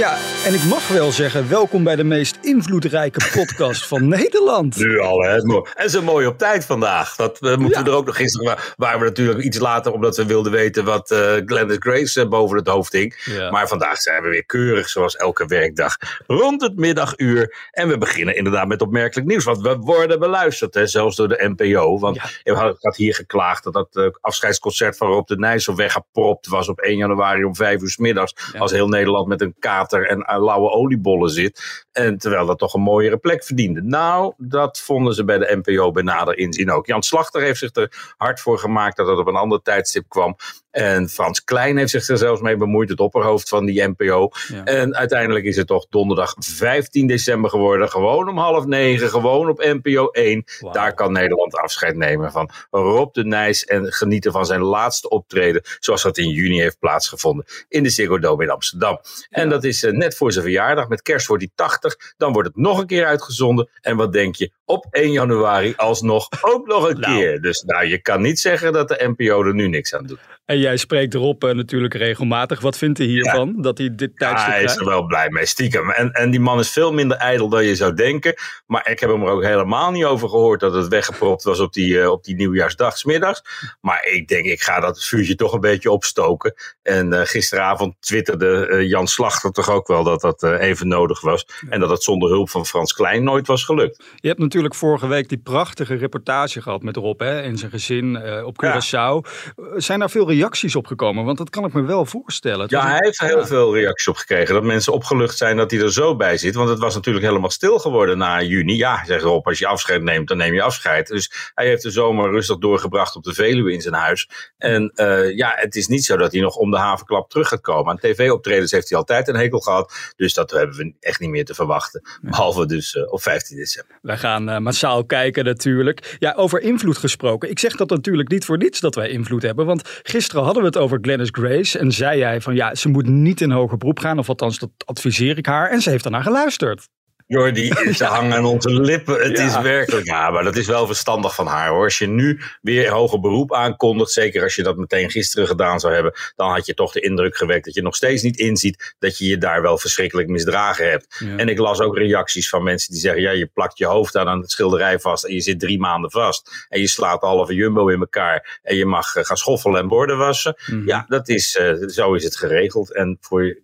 Ja, en ik mag wel zeggen, welkom bij de meest invloedrijke podcast van Nederland. Nu al, hè. En zo mooi op tijd vandaag. Dat uh, moeten we er ook nog gisteren. Waren we natuurlijk iets later, omdat we wilden weten wat uh, Glennis Grace uh, boven het hoofd hing. Ja. Maar vandaag zijn we weer keurig, zoals elke werkdag, rond het middaguur. En we beginnen inderdaad met opmerkelijk nieuws. Want we worden beluisterd, hè, zelfs door de NPO. Want ja. ik had hier geklaagd dat dat afscheidsconcert van Rob de Nijs zo weggepropt was op 1 januari om 5 uur s middags. Als heel Nederland met een en lauwe oliebollen zit. En terwijl dat toch een mooiere plek verdiende. Nou, dat vonden ze bij de NPO bij nader inzien ook. Jan Slachter heeft zich er hard voor gemaakt dat het op een ander tijdstip kwam. En Frans Klein heeft zich er zelfs mee bemoeid, het opperhoofd van die NPO. Ja. En uiteindelijk is het toch donderdag 15 december geworden. Gewoon om half negen, gewoon op NPO 1. Wow. Daar kan Nederland afscheid nemen van Rob de Nijs. En genieten van zijn laatste optreden, zoals dat in juni heeft plaatsgevonden. In de Ziggo Dome in Amsterdam. En ja. dat is uh, net voor zijn verjaardag. Met kerst wordt hij 80. Dan wordt het nog een keer uitgezonden. En wat denk je? Op 1 januari alsnog ook nog een nou. keer. Dus nou, je kan niet zeggen dat de NPO er nu niks aan doet. En jij spreekt erop uh, natuurlijk regelmatig. Wat vindt hij hiervan, ja. dat hij dit tijdstip ja, hij is er wel blij mee, stiekem. En, en die man is veel minder ijdel dan je zou denken. Maar ik heb hem er ook helemaal niet over gehoord dat het weggepropt was op die, uh, op die nieuwjaarsdag 's middags. Maar ik denk, ik ga dat vuurtje toch een beetje opstoken. En uh, gisteravond twitterde Jan Slachter toch ook wel dat dat even nodig was. Ja. En dat het zonder hulp van Frans Klein nooit was gelukt. Je hebt natuurlijk vorige week die prachtige reportage gehad met Rob hè, en zijn gezin op Curaçao. Zijn daar veel reacties op gekomen? Want dat kan ik me wel voorstellen. Ja, hij heeft er heel veel reacties op gekregen. Dat mensen opgelucht zijn dat hij er zo bij zit. Want het was natuurlijk helemaal stil geworden na juni. Ja, zegt Rob, als je afscheid neemt, dan neem je afscheid. Dus hij heeft de zomer rustig doorgebracht op de Veluwe in zijn huis. En uh, ja, het is niet zo dat hij nog om de havenklap terug gaat komen. Aan tv-optredens heeft hij altijd een hekel gehad. Dus dat hebben we echt niet meer te verwachten. Behalve dus uh, op 15 december. Wij gaan uh, massaal kijken natuurlijk. Ja, over invloed gesproken. Ik zeg dat natuurlijk niet voor niets dat wij invloed hebben. Want gisteren hadden we het over Glennis Grace. En zei jij van ja, ze moet niet in hoger beroep gaan. Of althans, dat adviseer ik haar. En ze heeft daarna geluisterd. Jordi, ze hangen aan onze lippen. Het ja. is werkelijk, ja, maar dat is wel verstandig van haar hoor. Als je nu weer hoger beroep aankondigt, zeker als je dat meteen gisteren gedaan zou hebben, dan had je toch de indruk gewekt dat je nog steeds niet inziet dat je je daar wel verschrikkelijk misdragen hebt. Ja. En ik las ook reacties van mensen die zeggen, ja, je plakt je hoofd aan aan het schilderij vast en je zit drie maanden vast. En je slaat halve jumbo in elkaar en je mag uh, gaan schoffelen en borden wassen. Mm -hmm. Ja, dat is, uh, zo is het geregeld. En voor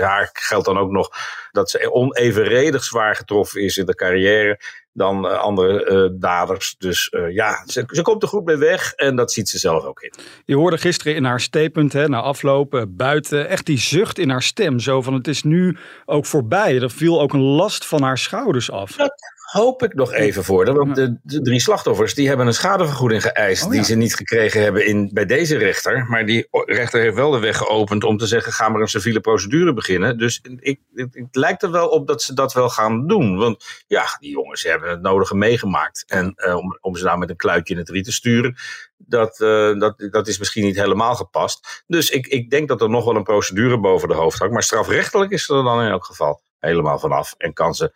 haar geldt dan ook nog dat ze onevenredig zwaar getroffen is in de carrière dan uh, andere uh, daders. Dus uh, ja, ze, ze, komt er goed mee weg en dat ziet ze zelf ook in. Je hoorde gisteren in haar statement, hè, na aflopen, buiten, echt die zucht in haar stem. Zo van het is nu ook voorbij. Er viel ook een last van haar schouders af. Dat hoop ik nog even voor. Want de, de, drie slachtoffers die hebben een schadevergoeding geëist. Oh, ja. Die ze niet gekregen hebben in, bij deze rechter. Maar die rechter heeft wel de weg geopend om te zeggen: ga maar een civiele procedure beginnen. Dus ik, het, het lijkt er wel op dat ze dat wel gaan doen. Want ja, die jongens hebben het nodige meegemaakt. En uh, om, om ze nou met een kluitje in het riet te sturen. Dat, uh, dat, dat is misschien niet helemaal gepast. Dus ik, ik denk dat er nog wel een procedure boven de hoofd hangt. Maar strafrechtelijk is er dan in elk geval helemaal vanaf. En kan ze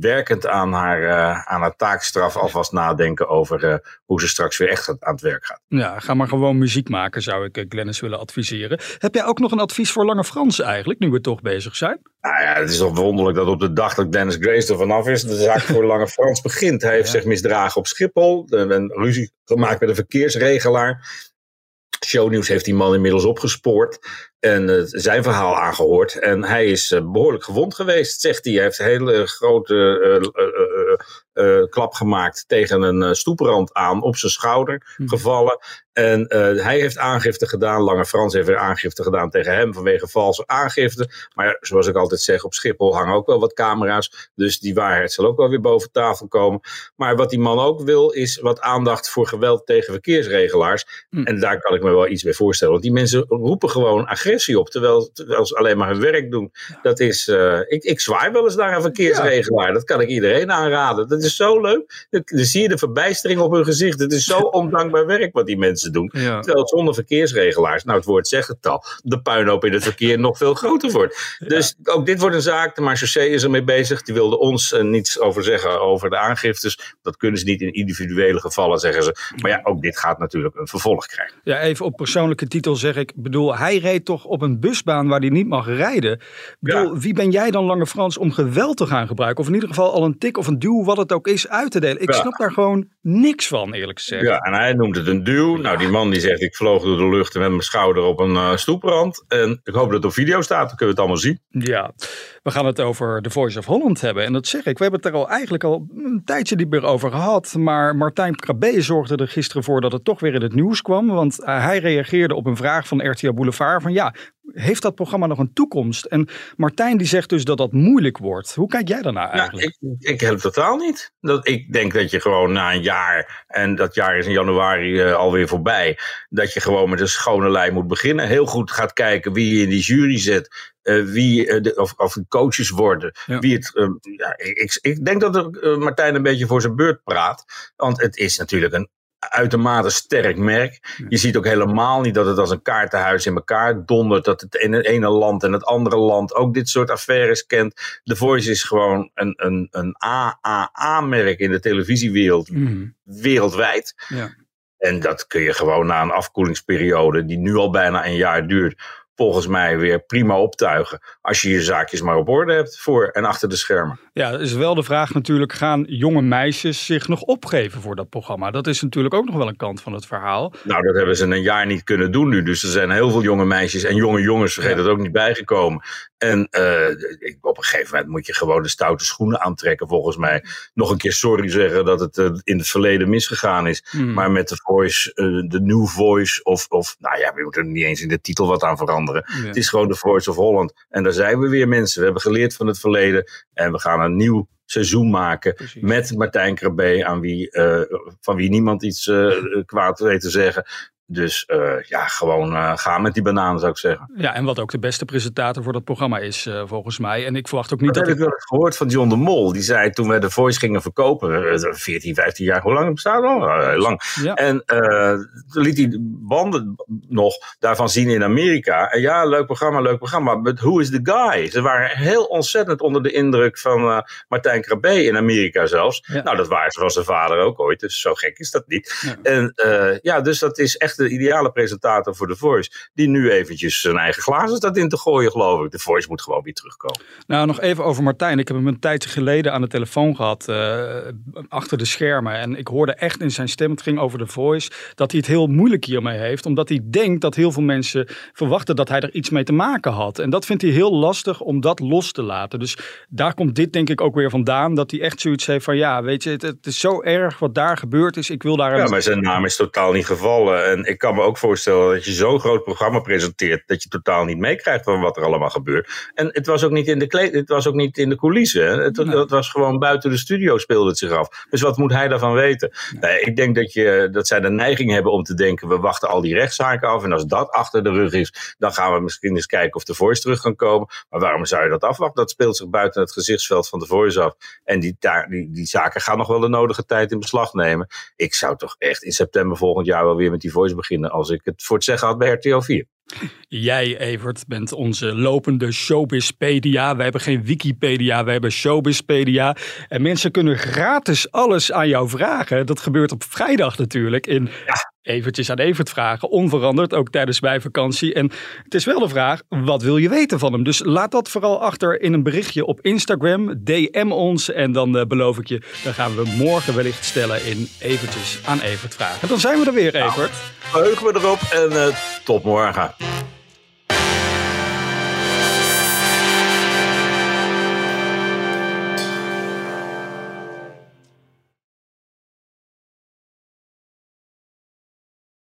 werkend aan haar, uh, aan haar taakstraf alvast nadenken over uh, hoe ze straks weer echt aan het werk gaat. Ja, ga maar gewoon muziek maken, zou ik uh, Glennis willen adviseren. Heb jij ook nog een advies voor Lange Frans eigenlijk, nu we toch bezig zijn? Nou ja, het is toch wonderlijk dat op de dag dat Dennis Grace er vanaf is, de zaak voor Lange Frans begint. Hij heeft ja. zich misdragen op Schiphol, een ruzie gemaakt met een verkeersregelaar. Shownieuws heeft die man inmiddels opgespoord. En zijn verhaal aangehoord. En hij is behoorlijk gewond geweest, zegt hij. Hij heeft een hele grote klap gemaakt tegen een stoeprand aan op zijn schouder hm. gevallen. En hij heeft aangifte gedaan. Lange Frans heeft weer aangifte gedaan tegen hem vanwege valse aangifte. Maar zoals ik altijd zeg, op Schiphol hangen ook wel wat camera's. Dus die waarheid zal ook wel weer boven tafel komen. Maar wat die man ook wil, is wat aandacht voor geweld tegen verkeersregelaars. Hm. En daar kan ik me wel iets bij voorstellen. Want die mensen roepen gewoon agressie op, terwijl, terwijl ze alleen maar hun werk doen. Dat is, uh, ik, ik zwaai wel eens naar een verkeersregelaar. Dat kan ik iedereen aanraden. Dat is zo leuk. Dan, zie je de verbijstering op hun gezicht. Het is zo ondankbaar werk wat die mensen doen. Terwijl zonder verkeersregelaars, nou het woord zegt het al, de puinhoop in het verkeer nog veel groter wordt. Dus ook dit wordt een zaak. De marechaussee is ermee bezig. Die wilde ons uh, niets over zeggen over de aangiftes. Dat kunnen ze niet in individuele gevallen, zeggen ze. Maar ja, ook dit gaat natuurlijk een vervolg krijgen. Ja, even op persoonlijke titel zeg ik. bedoel, hij reed toch op een busbaan waar hij niet mag rijden. bedoel, wie ben jij dan, Lange Frans, om geweld te gaan gebruiken? Of in ieder geval al een tik of een duw, wat het ook is, uit te delen. Ik snap daar gewoon niks van, eerlijk gezegd. Ja, en hij noemt het een duw. Nou, die man die zegt, ik vloog door de lucht met mijn schouder op een uh, stoeprand. En ik hoop dat het op video staat, dan kunnen we het allemaal zien. Ja, we gaan het over The Voice of Holland hebben. En dat zeg ik, we hebben het er al eigenlijk al een tijdje niet meer over gehad. Maar Martijn Krabbe zorgde er gisteren voor dat het toch weer in het nieuws kwam. Want eh, hij reageerde op een vraag van RTL Boulevard van ja, heeft dat programma nog een toekomst? En Martijn die zegt dus dat dat moeilijk wordt. Hoe kijk jij daarnaar eigenlijk? Ik, ik heb het totaal niet. Dat, ik denk dat je gewoon na een jaar, en dat jaar is in januari uh, alweer voorbij, dat je gewoon met een schone lijn moet beginnen. Heel goed gaat kijken wie je in die jury zet. Uh, wie, uh, de, of, of coaches worden. Wie het, ja, ik, ik denk dat Martijn een beetje voor zijn beurt praat. Want het is natuurlijk een uitermate sterk merk. Je ziet ook helemaal niet dat het als een kaartenhuis in elkaar dondert. Dat het in het ene land en het andere land ook dit soort affaires kent. The Voice is gewoon een, een, een AAA-merk in de televisiewereld. Mhm. Wereldwijd. Ja. En dat kun je gewoon na een afkoelingsperiode, die nu al bijna een jaar duurt, volgens mij weer prima optuigen. Als je je zaakjes maar op orde hebt voor en achter de schermen. Ja, is wel de vraag natuurlijk, gaan jonge meisjes zich nog opgeven voor dat programma? Dat is natuurlijk ook nog wel een kant van het verhaal. Nou, dat hebben ze een jaar niet kunnen doen nu. Dus er zijn heel veel jonge meisjes en jonge jongens, vergeet dat ook niet bijgekomen. En uh, op een gegeven moment moet je gewoon de stoute schoenen aantrekken, volgens mij. Nog een keer sorry zeggen dat het uh, in het verleden misgegaan is. Hmm. Maar met de voice, uh, de new voice, of, of nou ja, we moeten er niet eens in de titel wat aan veranderen. Het is gewoon de voice of Holland. En daar zijn we weer mensen. We hebben geleerd van het verleden en we gaan een nieuw seizoen maken met Martijn Krabbe, aan wie, uh, van wie niemand iets uh, kwaad weet te zeggen. Dus uh, ja, gewoon uh, gaan met die bananen zou ik zeggen. Ja, en wat ook de beste presentator voor dat programma is uh, volgens mij. En ik verwacht ook niet dat, dat heb ik wel gehoord van John de Mol. Die zei toen we de Voice gingen verkopen, 14, 15 jaar, hoe lang bestaat het al? Heel lang. Ja. En toen liet hij banden nog daarvan zien in Amerika. En ja, leuk programma, leuk programma. But who is the guy? Ze waren heel ontzettend onder de indruk van Martijn Krabbe in Amerika zelfs. Ja. Nou, dat waren ze van zijn vader ook ooit. Dus zo gek is dat niet. Ja. En ja, dus dat is echt de ideale presentator voor The Voice. Die nu eventjes zijn eigen glazen staat in te gooien, geloof ik. The Voice moet gewoon weer terugkomen. Nou, nog even over Martijn. Ik heb hem een tijdje geleden aan de telefoon gehad. Uh, achter de schermen. En ik hoorde echt in zijn stem, het ging over The Voice. Dat hij het heel moeilijk hiermee heeft. Omdat hij denkt dat heel veel mensen verwachten dat hij er iets mee te maken had. En dat vindt hij heel lastig om dat los te laten. Dus daar komt dit denk ik ook weer vandaan. Dat hij echt zoiets heeft van ja, weet je, het, het is zo erg wat daar gebeurd is. Ik wil daar... Ja, maar zijn naam is totaal niet gevallen. En ik kan me ook voorstellen dat je zo'n groot programma presenteert dat je totaal niet meekrijgt van wat er allemaal gebeurt. En het was ook niet in de, kleed, het was ook niet in de coulissen. Het, nee. het, was gewoon buiten de studio speelde het zich af. Dus wat moet hij daarvan weten? Nee, ik denk dat, je, dat zij de neiging hebben om te denken, we wachten al die rechtszaken af. En als dat achter de rug is, dan gaan we misschien eens kijken of de Voice terug kan komen. Maar waarom zou je dat afwachten? Dat speelt zich buiten het gezichtsveld van de Voice af. En die, die, die zaken gaan nog wel de nodige tijd in beslag nemen. Ik zou toch echt in september volgend jaar wel weer met die Voice beginnen als ik het voor het zeggen had bij RTL 4. Jij, Evert, bent onze lopende showbizpedia. Wij hebben geen Wikipedia, wij hebben showbizpedia. En mensen kunnen gratis alles aan jou vragen. Dat gebeurt op vrijdag natuurlijk in ja. Evertjes aan Evert vragen. Onveranderd, ook tijdens mijn vakantie. En het is wel de vraag, wat wil je weten van hem? Dus laat dat vooral achter in een berichtje op Instagram. DM ons en dan uh, beloof ik je, dan gaan we morgen wellicht stellen in Evertjes aan Evert vragen. Dan zijn we er weer, Evert. Nou, heugen we erop en uh, tot morgen.